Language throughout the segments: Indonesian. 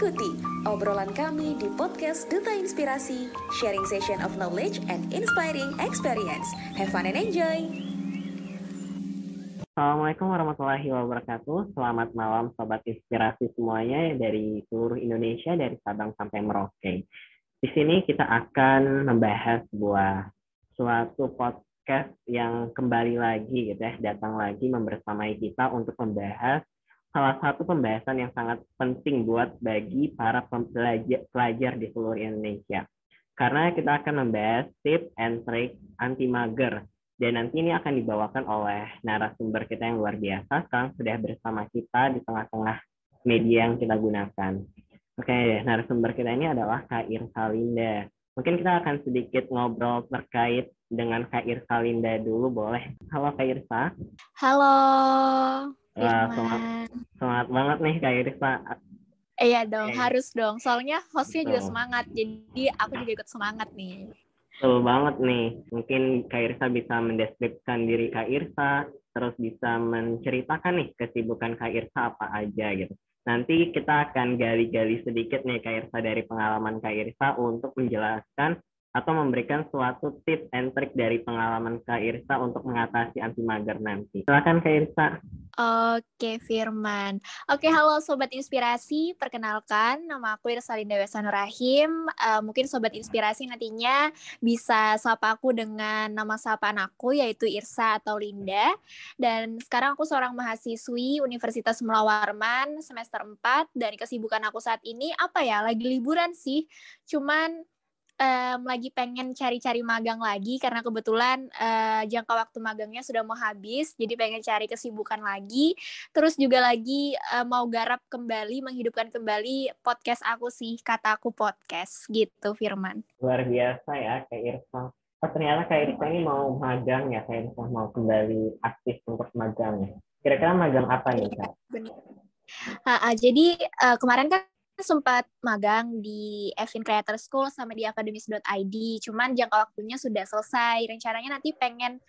Ikuti obrolan kami di podcast Duta Inspirasi, sharing session of knowledge and inspiring experience. Have fun and enjoy! Assalamualaikum warahmatullahi wabarakatuh. Selamat malam Sobat Inspirasi semuanya dari seluruh Indonesia, dari Sabang sampai Merauke. Di sini kita akan membahas sebuah suatu podcast yang kembali lagi gitu ya, datang lagi membersamai kita untuk membahas salah satu pembahasan yang sangat penting buat bagi para pelajar, pelajar di seluruh Indonesia. Karena kita akan membahas tips and trick anti mager. Dan nanti ini akan dibawakan oleh narasumber kita yang luar biasa. Sekarang sudah bersama kita di tengah-tengah media yang kita gunakan. Oke, narasumber kita ini adalah Kak Irsa Linda. Mungkin kita akan sedikit ngobrol terkait dengan Kak Irsa Linda dulu, boleh? Halo Kak Irsa. Halo. Wah, semangat, semangat banget nih Kak Irsa. Iya dong, okay. harus dong. Soalnya hostnya juga semangat, jadi aku juga ikut semangat nih. Betul banget nih. Mungkin Kak Irsa bisa mendeskripsikan diri Kak Irsa, terus bisa menceritakan nih kesibukan Kak Irsa apa aja gitu. Nanti kita akan gali-gali sedikit nih Kak Irsa dari pengalaman Kak Irsa untuk menjelaskan atau memberikan suatu tips and trick dari pengalaman Kak Irsa untuk mengatasi anti mager nanti. Silakan Kak Irsa. Oke, Firman. Oke, halo Sobat Inspirasi. Perkenalkan, nama aku Irsa Linda Rahim. Uh, mungkin Sobat Inspirasi nantinya bisa sapa aku dengan nama sapaan aku, yaitu Irsa atau Linda. Dan sekarang aku seorang mahasiswi Universitas Mulawarman semester 4. Dan kesibukan aku saat ini apa ya, lagi liburan sih. Cuman um, lagi pengen cari-cari magang lagi karena kebetulan uh, jangka waktu magangnya sudah mau habis, jadi pengen cari kesibukan lagi. Terus juga lagi uh, mau garap kembali, menghidupkan kembali podcast aku sih, kata aku podcast gitu, Firman. Luar biasa ya, kayak Irfan. Oh, ternyata kayak Irfan ini mau magang ya, kayak Irfan mau kembali aktif untuk magang ya. Kira-kira magang apa nih, Kak? Benar. Uh, uh, jadi uh, kemarin kan sempat magang di Evin Creator School sama di akademis.id, cuman jangka waktunya sudah selesai. Rencananya nanti pengen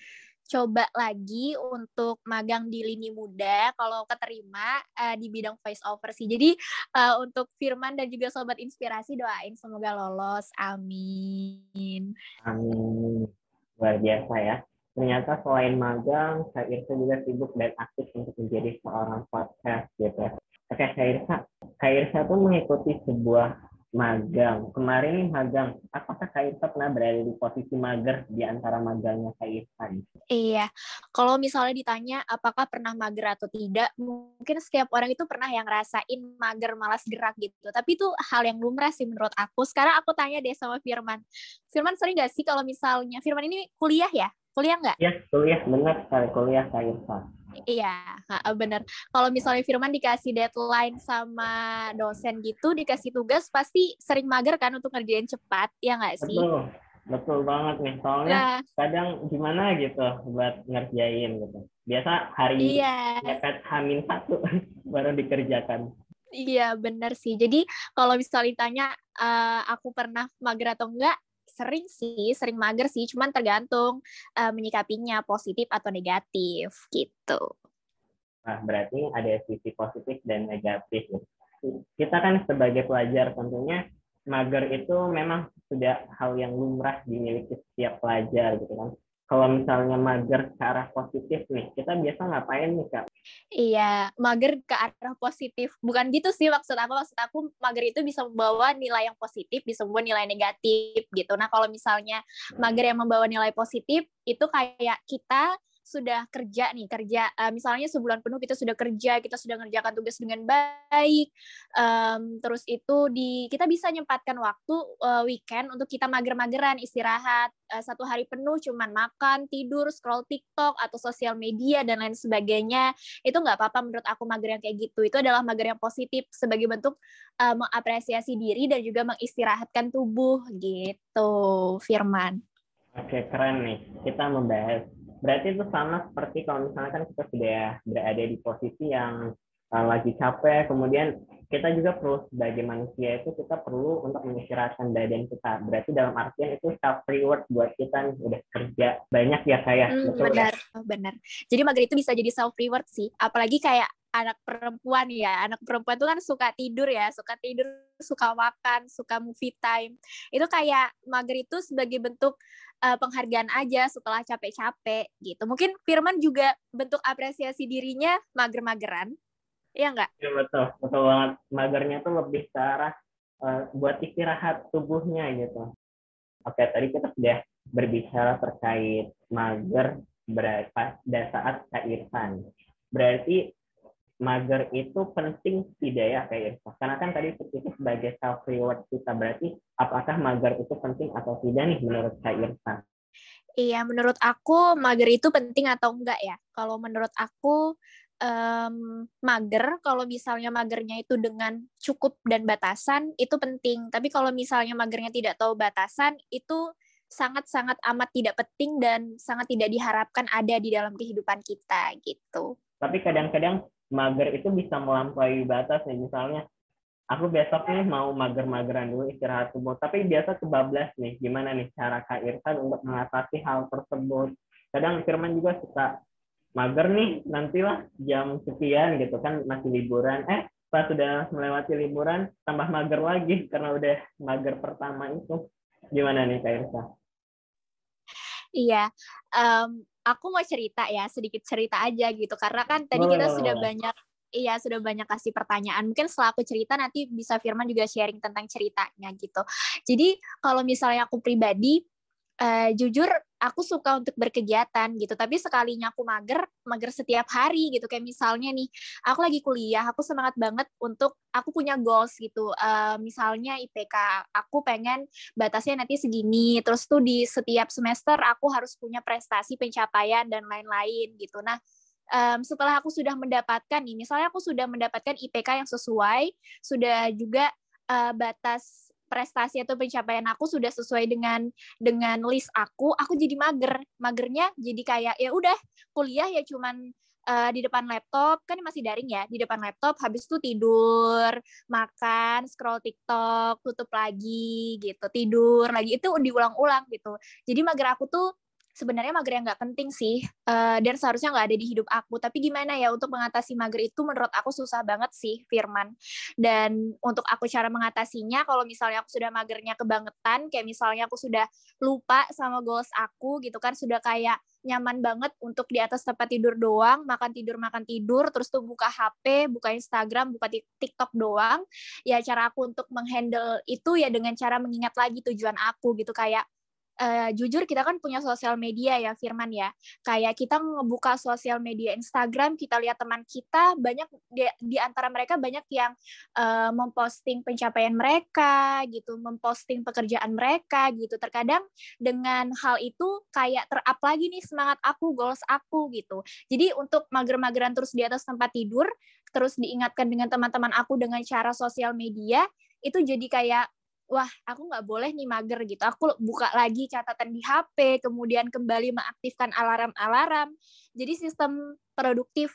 coba lagi untuk magang di lini muda kalau keterima uh, di bidang voice over sih. Jadi uh, untuk Firman dan juga sobat inspirasi doain semoga lolos. Amin. Amin. Luar biasa ya. Ternyata selain magang, Irsa juga sibuk dan aktif untuk menjadi seorang podcast gitu. Oke, Kak Irsa. Kak Irsa tuh mengikuti sebuah magang. Kemarin magang, apakah Kak Irsa pernah berada di posisi mager di antara magangnya Kak Irsa? Iya, kalau misalnya ditanya apakah pernah mager atau tidak, mungkin setiap orang itu pernah yang ngerasain mager, malas gerak gitu. Tapi itu hal yang lumrah sih menurut aku. Sekarang aku tanya deh sama Firman. Firman sering gak sih kalau misalnya, Firman ini kuliah ya? Kuliah nggak? Iya, kuliah. Benar sekali, kuliah Kak Irsa. Iya, bener. Kalau misalnya Firman dikasih deadline sama dosen gitu, dikasih tugas, pasti sering mager kan untuk ngerjain cepat, ya nggak sih? Betul, betul banget nih. Soalnya nah. kadang gimana gitu buat ngerjain gitu. Biasa hari iya. dekat hamin satu baru dikerjakan. Iya, bener sih. Jadi kalau misalnya ditanya uh, aku pernah mager atau enggak, sering sih, sering mager sih, cuman tergantung uh, menyikapinya positif atau negatif gitu. Nah, berarti ada sisi positif dan negatif. Kita kan sebagai pelajar tentunya mager itu memang sudah hal yang lumrah dimiliki setiap pelajar gitu kan kalau misalnya mager ke arah positif nih, kita biasa ngapain nih kak? Iya, mager ke arah positif. Bukan gitu sih maksud aku. Maksud aku mager itu bisa membawa nilai yang positif, bisa membawa nilai negatif gitu. Nah kalau misalnya mager yang membawa nilai positif, itu kayak kita sudah kerja nih kerja uh, misalnya sebulan penuh kita sudah kerja kita sudah mengerjakan tugas dengan baik um, terus itu di kita bisa nyempatkan waktu uh, weekend untuk kita mager-mageran istirahat uh, satu hari penuh cuman makan tidur scroll TikTok atau sosial media dan lain sebagainya. Itu nggak apa-apa menurut aku mager yang kayak gitu. Itu adalah mager yang positif sebagai bentuk uh, mengapresiasi diri dan juga mengistirahatkan tubuh gitu Firman. Oke keren nih. Kita membahas berarti itu sama seperti kalau misalnya kan kita sudah berada di posisi yang uh, lagi capek, kemudian kita juga perlu sebagai manusia itu kita perlu untuk mengistirahatkan badan kita. Berarti dalam artian itu self reward buat kita nih udah kerja banyak ya kayak hmm, betul benar, ya? benar. Jadi mager itu bisa jadi self reward sih. Apalagi kayak anak perempuan ya anak perempuan tuh kan suka tidur ya suka tidur suka makan suka movie time itu kayak mager itu sebagai bentuk uh, penghargaan aja setelah capek-capek gitu mungkin Firman juga bentuk apresiasi dirinya mager-mageran Iya enggak? Iya betul, betul banget. Magernya tuh lebih ke arah uh, buat istirahat tubuhnya gitu. Oke, tadi kita sudah berbicara terkait mager pada saat Kak Irfan. Berarti mager itu penting tidak ya Kak Irfan? Karena kan tadi itu sebagai self reward kita. Berarti apakah mager itu penting atau tidak nih menurut Kak Irfan? Iya, menurut aku mager itu penting atau enggak ya? Kalau menurut aku um, mager, kalau misalnya magernya itu dengan cukup dan batasan, itu penting. Tapi kalau misalnya magernya tidak tahu batasan, itu sangat-sangat amat tidak penting dan sangat tidak diharapkan ada di dalam kehidupan kita gitu. Tapi kadang-kadang mager itu bisa melampaui batas nih. Misalnya, aku besok nih mau mager-mageran dulu istirahat tubuh, tapi biasa kebablas nih. Gimana nih cara Kak Irfan untuk mengatasi hal tersebut? Kadang Firman juga suka mager nih nantilah jam sekian gitu kan masih liburan eh pas sudah melewati liburan tambah mager lagi karena udah mager pertama itu gimana nih kak Irsa? Iya, um, aku mau cerita ya sedikit cerita aja gitu karena kan tadi kita oh. sudah banyak Iya, sudah banyak kasih pertanyaan. Mungkin setelah aku cerita nanti bisa Firman juga sharing tentang ceritanya gitu. Jadi kalau misalnya aku pribadi, uh, jujur aku suka untuk berkegiatan gitu. Tapi sekalinya aku mager mager setiap hari gitu. Kayak misalnya nih aku lagi kuliah aku semangat banget untuk aku punya goals gitu. Uh, misalnya IPK aku pengen batasnya nanti segini. Terus tuh di setiap semester aku harus punya prestasi pencapaian dan lain-lain gitu. Nah um, setelah aku sudah mendapatkan nih misalnya aku sudah mendapatkan IPK yang sesuai sudah juga uh, batas prestasi atau pencapaian aku sudah sesuai dengan dengan list aku, aku jadi mager. Magernya jadi kayak ya udah kuliah ya cuman uh, di depan laptop. Kan masih daring ya di depan laptop habis itu tidur makan scroll TikTok tutup lagi gitu tidur lagi. Itu diulang-ulang gitu. Jadi mager aku tuh sebenarnya mager yang nggak penting sih uh, dan seharusnya nggak ada di hidup aku tapi gimana ya untuk mengatasi mager itu menurut aku susah banget sih Firman dan untuk aku cara mengatasinya kalau misalnya aku sudah magernya kebangetan kayak misalnya aku sudah lupa sama goals aku gitu kan sudah kayak nyaman banget untuk di atas tempat tidur doang, makan tidur makan tidur, terus tuh buka HP, buka Instagram, buka TikTok doang. Ya cara aku untuk menghandle itu ya dengan cara mengingat lagi tujuan aku gitu kayak uh, jujur kita kan punya sosial media ya Firman ya. Kayak kita ngebuka sosial media Instagram, kita lihat teman kita banyak di, di antara mereka banyak yang uh, memposting pencapaian mereka gitu, memposting pekerjaan mereka gitu. Terkadang dengan hal itu kayak terap lagi nih semangat aku, goals aku gitu. Jadi untuk mager-mageran terus di atas tempat tidur, terus diingatkan dengan teman-teman aku dengan cara sosial media, itu jadi kayak wah aku nggak boleh nih mager gitu. Aku buka lagi catatan di HP, kemudian kembali mengaktifkan alarm-alarm. Jadi sistem produktif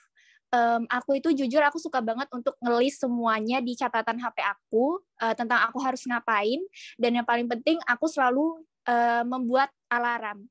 um, aku itu jujur aku suka banget untuk ngelis semuanya di catatan HP aku uh, tentang aku harus ngapain dan yang paling penting aku selalu uh, membuat alarm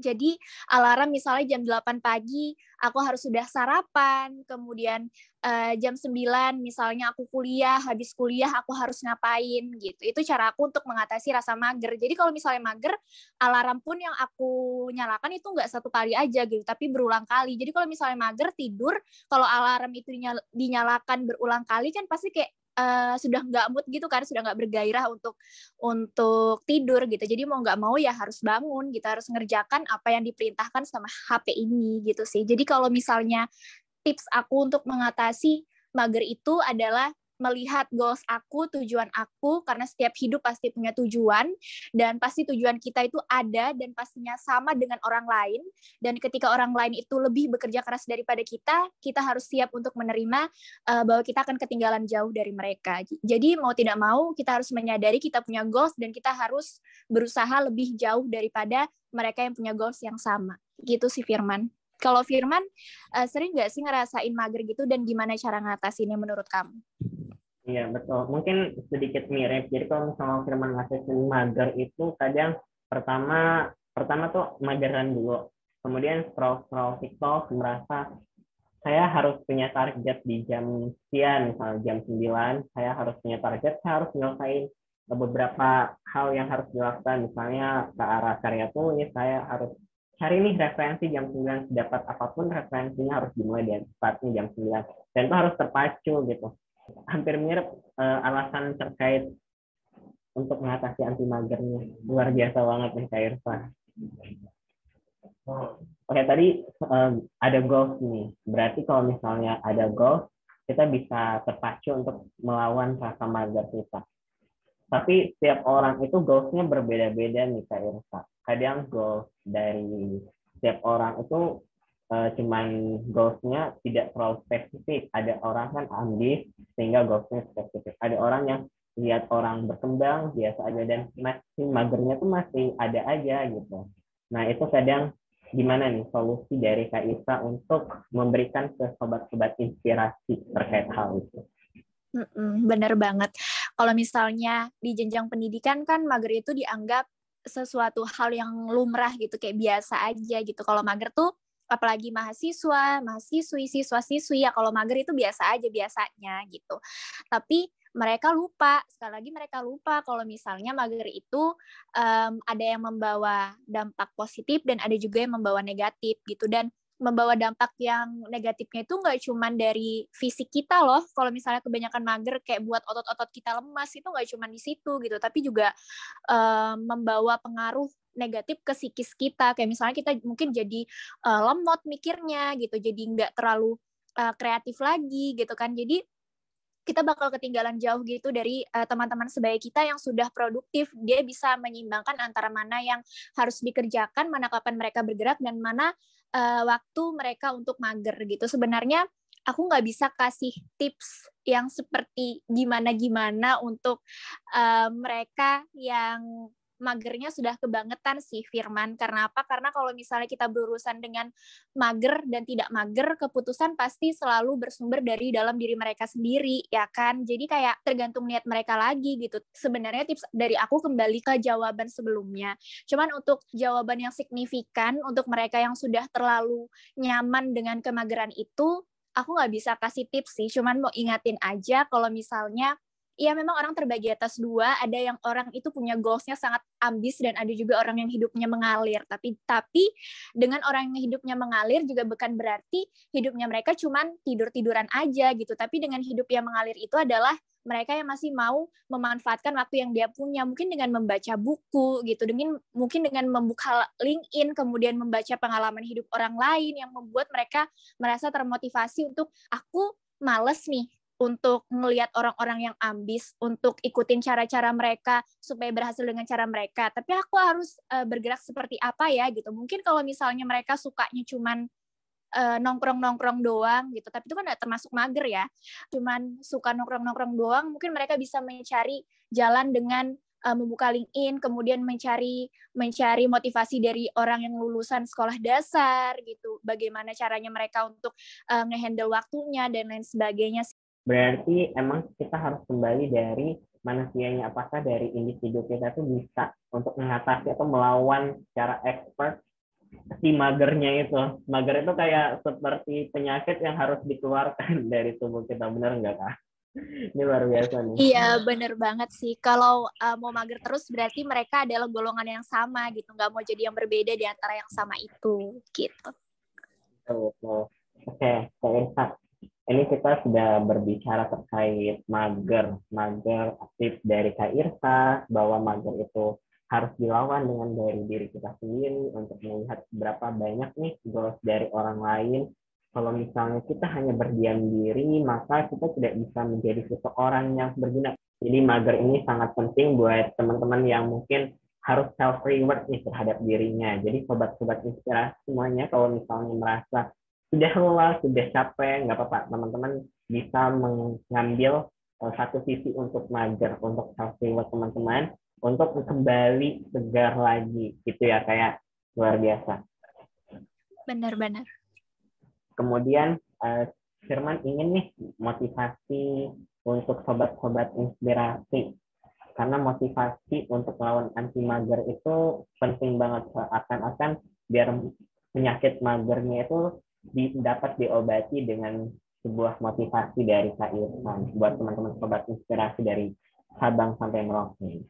jadi alarm misalnya jam 8 pagi aku harus sudah sarapan, kemudian uh, jam 9 misalnya aku kuliah, habis kuliah aku harus ngapain gitu. Itu cara aku untuk mengatasi rasa mager. Jadi kalau misalnya mager, alarm pun yang aku nyalakan itu nggak satu kali aja gitu, tapi berulang kali. Jadi kalau misalnya mager tidur, kalau alarm itu dinyalakan berulang kali kan pasti kayak uh, sudah nggak mood gitu kan sudah nggak bergairah untuk untuk tidur gitu. Jadi mau nggak mau ya harus bangun gitu harus ngerjakan apa yang diperintahkan sama HP ini gitu sih. Jadi kalau misalnya tips aku untuk mengatasi mager itu adalah melihat goals aku, tujuan aku, karena setiap hidup pasti punya tujuan, dan pasti tujuan kita itu ada dan pastinya sama dengan orang lain. Dan ketika orang lain itu lebih bekerja keras daripada kita, kita harus siap untuk menerima uh, bahwa kita akan ketinggalan jauh dari mereka. Jadi mau tidak mau, kita harus menyadari kita punya goals dan kita harus berusaha lebih jauh daripada mereka yang punya goals yang sama. Gitu sih Firman. Kalau Firman, uh, sering nggak sih ngerasain mager gitu dan gimana cara ngatasinnya menurut kamu? Iya betul. Mungkin sedikit mirip. Jadi kalau misalnya Firman ngatasin mager itu kadang pertama pertama tuh mageran dulu. Kemudian scroll scroll TikTok merasa saya harus punya target di jam sekian, misalnya jam 9, saya harus punya target, saya harus menyelesaikan beberapa hal yang harus dilakukan, misalnya ke arah karya tulis, saya harus cari nih referensi jam 9, dapat apa pun referensinya harus dimulai dari tepatnya jam 9, dan itu harus terpacu gitu. Hampir mirip uh, alasan terkait untuk mengatasi anti magernya. Luar biasa banget nih Kak Irfan. Oke, tadi um, ada goals nih. Berarti kalau misalnya ada goals, kita bisa terpacu untuk melawan rasa mager kita. Tapi setiap orang itu goalsnya berbeda-beda nih Kak Irsa. Kadang goals dari setiap orang itu uh, cuman goalsnya tidak terlalu spesifik. Ada orang kan ambis sehingga goalsnya spesifik. Ada orang yang lihat orang berkembang biasa aja dan masih magernya tuh masih ada aja gitu. Nah itu kadang gimana nih solusi dari Kak Isa untuk memberikan ke sobat-sobat inspirasi terkait hal itu? Bener banget. Kalau misalnya di jenjang pendidikan kan mager itu dianggap sesuatu hal yang lumrah gitu, kayak biasa aja gitu. Kalau mager tuh apalagi mahasiswa, mahasiswi, siswa-siswi ya kalau mager itu biasa aja biasanya gitu. Tapi mereka lupa sekali lagi mereka lupa kalau misalnya mager itu um, ada yang membawa dampak positif dan ada juga yang membawa negatif gitu dan membawa dampak yang negatifnya itu nggak cuma dari fisik kita loh. Kalau misalnya kebanyakan mager kayak buat otot-otot kita lemas itu nggak cuma di situ gitu. Tapi juga um, membawa pengaruh negatif ke psikis kita. Kayak misalnya kita mungkin jadi uh, lemot mikirnya gitu. Jadi nggak terlalu uh, kreatif lagi gitu kan. Jadi kita bakal ketinggalan jauh gitu dari uh, teman-teman sebaya kita yang sudah produktif. Dia bisa menyeimbangkan antara mana yang harus dikerjakan, mana kapan mereka bergerak, dan mana uh, waktu mereka untuk mager gitu. Sebenarnya aku nggak bisa kasih tips yang seperti gimana-gimana untuk uh, mereka yang magernya sudah kebangetan sih Firman. Karena apa? Karena kalau misalnya kita berurusan dengan mager dan tidak mager, keputusan pasti selalu bersumber dari dalam diri mereka sendiri, ya kan? Jadi kayak tergantung niat mereka lagi gitu. Sebenarnya tips dari aku kembali ke jawaban sebelumnya. Cuman untuk jawaban yang signifikan untuk mereka yang sudah terlalu nyaman dengan kemageran itu, aku nggak bisa kasih tips sih. Cuman mau ingatin aja kalau misalnya ya memang orang terbagi atas dua. Ada yang orang itu punya goalsnya sangat ambis dan ada juga orang yang hidupnya mengalir. Tapi tapi dengan orang yang hidupnya mengalir juga bukan berarti hidupnya mereka cuman tidur tiduran aja gitu. Tapi dengan hidup yang mengalir itu adalah mereka yang masih mau memanfaatkan waktu yang dia punya. Mungkin dengan membaca buku gitu. Dengan mungkin dengan membuka LinkedIn kemudian membaca pengalaman hidup orang lain yang membuat mereka merasa termotivasi untuk aku males nih untuk melihat orang-orang yang ambis, untuk ikutin cara-cara mereka supaya berhasil dengan cara mereka. Tapi aku harus uh, bergerak seperti apa ya gitu. Mungkin kalau misalnya mereka sukanya cuman uh, nongkrong-nongkrong doang gitu, tapi itu kan tidak termasuk mager ya. Cuman suka nongkrong-nongkrong doang, mungkin mereka bisa mencari jalan dengan uh, membuka LinkedIn, kemudian mencari mencari motivasi dari orang yang lulusan sekolah dasar gitu, bagaimana caranya mereka untuk uh, ngehandle waktunya dan lain sebagainya berarti emang kita harus kembali dari manusianya apakah dari individu kita itu bisa untuk mengatasi atau melawan secara expert si magernya itu. Mager itu kayak seperti penyakit yang harus dikeluarkan dari tubuh kita. Benar nggak kak? Ini luar biasa nih. Iya bener banget sih. Kalau uh, mau mager terus berarti mereka adalah golongan yang sama gitu. Nggak mau jadi yang berbeda di antara yang sama itu gitu. Oke okay ini kita sudah berbicara terkait mager, mager aktif dari Kak Irsa, bahwa mager itu harus dilawan dengan dari diri kita sendiri untuk melihat berapa banyak nih goals dari orang lain. Kalau misalnya kita hanya berdiam diri, maka kita tidak bisa menjadi seseorang yang berguna. Jadi mager ini sangat penting buat teman-teman yang mungkin harus self reward nih terhadap dirinya. Jadi sobat-sobat inspirasi semuanya kalau misalnya merasa sudah lelah, sudah capek, nggak apa-apa. Teman-teman bisa mengambil uh, satu sisi untuk mager, untuk self reward teman-teman, untuk kembali segar lagi, gitu ya, kayak luar biasa. Benar-benar. Kemudian uh, Firman ingin nih motivasi untuk sobat-sobat inspirasi karena motivasi untuk melawan anti mager itu penting banget akan akan biar penyakit magernya itu dapat diobati dengan sebuah motivasi dari Kak Irfan buat teman-teman sobat inspirasi dari Sabang sampai Merauke.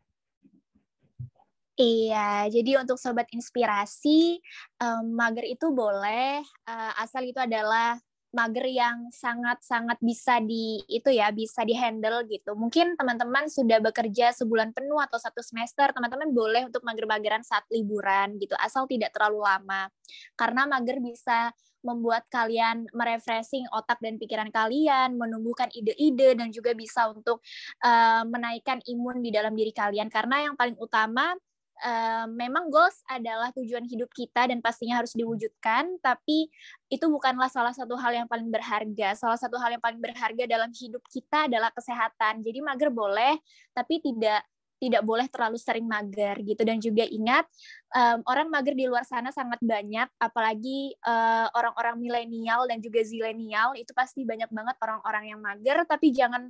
Iya, jadi untuk sobat inspirasi, um, mager itu boleh, uh, asal itu adalah mager yang sangat-sangat bisa di itu ya bisa dihandle gitu. Mungkin teman-teman sudah bekerja sebulan penuh atau satu semester, teman-teman boleh untuk mager-mageran saat liburan gitu, asal tidak terlalu lama. Karena mager bisa membuat kalian merefreshing otak dan pikiran kalian, menumbuhkan ide-ide dan juga bisa untuk uh, menaikkan imun di dalam diri kalian. Karena yang paling utama uh, memang goals adalah tujuan hidup kita dan pastinya harus diwujudkan, tapi itu bukanlah salah satu hal yang paling berharga. Salah satu hal yang paling berharga dalam hidup kita adalah kesehatan. Jadi mager boleh, tapi tidak tidak boleh terlalu sering mager gitu. Dan juga ingat um, orang mager di luar sana sangat banyak apalagi uh, orang-orang milenial dan juga zilenial itu pasti banyak banget orang-orang yang mager. Tapi jangan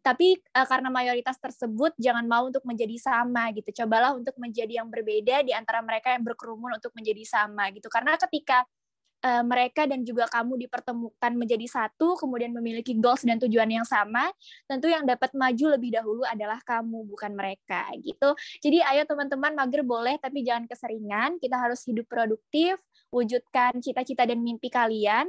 tapi uh, karena mayoritas tersebut jangan mau untuk menjadi sama gitu. Cobalah untuk menjadi yang berbeda di antara mereka yang berkerumun untuk menjadi sama gitu. Karena ketika uh, mereka dan juga kamu dipertemukan menjadi satu, kemudian memiliki goals dan tujuan yang sama, tentu yang dapat maju lebih dahulu adalah kamu, bukan mereka, gitu. Jadi ayo teman-teman, mager boleh, tapi jangan keseringan. Kita harus hidup produktif, wujudkan cita-cita dan mimpi kalian.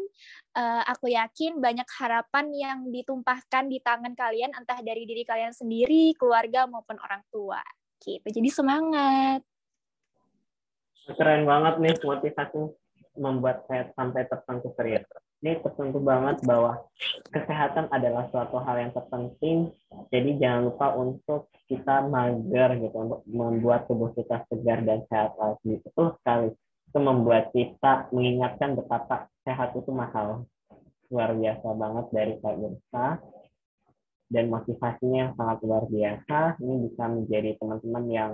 Uh, aku yakin banyak harapan yang ditumpahkan di tangan kalian, entah dari diri kalian sendiri, keluarga, maupun orang tua. Gitu. Jadi semangat. Keren banget nih motivasi membuat saya sampai tersentuh serius. Ini tersentuh banget bahwa kesehatan adalah suatu hal yang terpenting. Jadi jangan lupa untuk kita mager gitu untuk membuat tubuh kita segar dan sehat lagi. Betul sekali. Itu membuat kita mengingatkan betapa sehat itu mahal. Luar biasa banget dari Kak Irsa. Dan motivasinya yang sangat luar biasa. Ini bisa menjadi teman-teman yang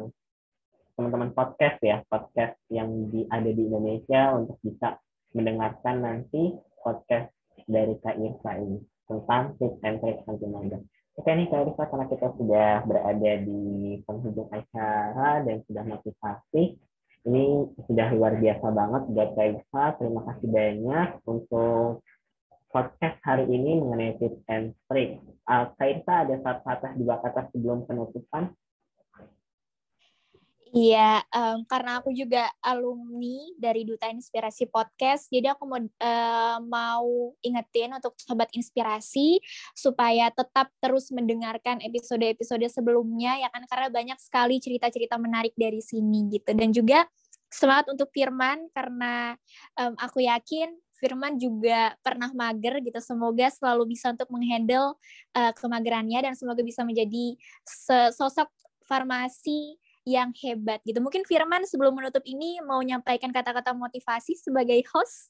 teman-teman podcast ya, podcast yang di, ada di Indonesia untuk bisa mendengarkan nanti podcast dari Kak Irsa ini tentang tips and tricks anti mager. Oke nih Kak Irsa, karena kita sudah berada di penghujung acara dan sudah motivasi, ini sudah luar biasa banget buat Kak Irsa. Terima kasih banyak untuk podcast hari ini mengenai tips and tricks. Uh, Kak Irsa ada satu kata dua kata sebelum penutupan Iya, um, karena aku juga alumni dari Duta Inspirasi Podcast, jadi aku mau uh, mau ingetin untuk sobat inspirasi supaya tetap terus mendengarkan episode-episode sebelumnya ya kan karena banyak sekali cerita-cerita menarik dari sini gitu dan juga semangat untuk Firman karena um, aku yakin Firman juga pernah mager gitu. Semoga selalu bisa untuk menghandle uh, kemagerannya dan semoga bisa menjadi sosok farmasi yang hebat gitu. Mungkin Firman sebelum menutup ini mau nyampaikan kata-kata motivasi sebagai host.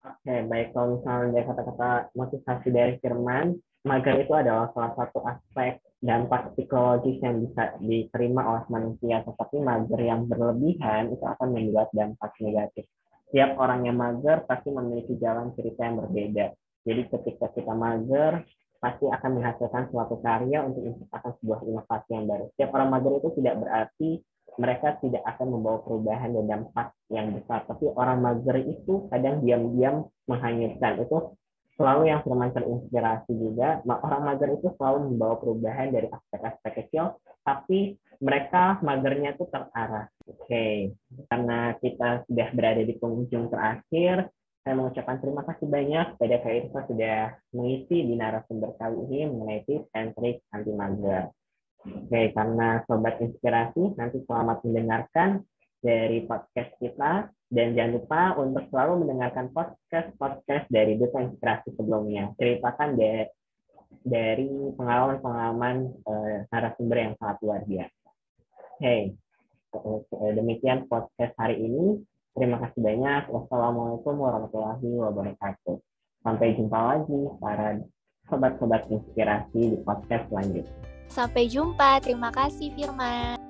Oke, baik. Kalau misalnya dari kata-kata motivasi dari Firman, mager itu adalah salah satu aspek dampak psikologis yang bisa diterima oleh manusia. Tetapi mager yang berlebihan itu akan membuat dampak negatif. Setiap orang yang mager pasti memiliki jalan cerita yang berbeda. Jadi ketika kita mager, pasti akan menghasilkan suatu karya untuk menciptakan sebuah inovasi yang baru. Setiap orang mager itu tidak berarti mereka tidak akan membawa perubahan dan dampak yang besar. Tapi orang mager itu kadang diam-diam menghanyutkan. Itu selalu yang firman terinspirasi juga. Orang mager itu selalu membawa perubahan dari aspek-aspek kecil, tapi mereka magernya itu terarah. Oke, okay. karena kita sudah berada di penghujung terakhir, saya mengucapkan terima kasih banyak kepada Kak Irsa sudah mengisi di narasumber kali ini mengenai tips and tricks anti mager. Oke, karena sobat inspirasi, nanti selamat mendengarkan dari podcast kita dan jangan lupa untuk selalu mendengarkan podcast-podcast dari Duta Inspirasi sebelumnya. Ceritakan dari dari pengalaman-pengalaman uh, narasumber yang sangat luar biasa. Hey, demikian podcast hari ini. Terima kasih banyak. Wassalamualaikum warahmatullahi wabarakatuh. Sampai jumpa lagi para sobat-sobat inspirasi di podcast selanjutnya. Sampai jumpa. Terima kasih Firman.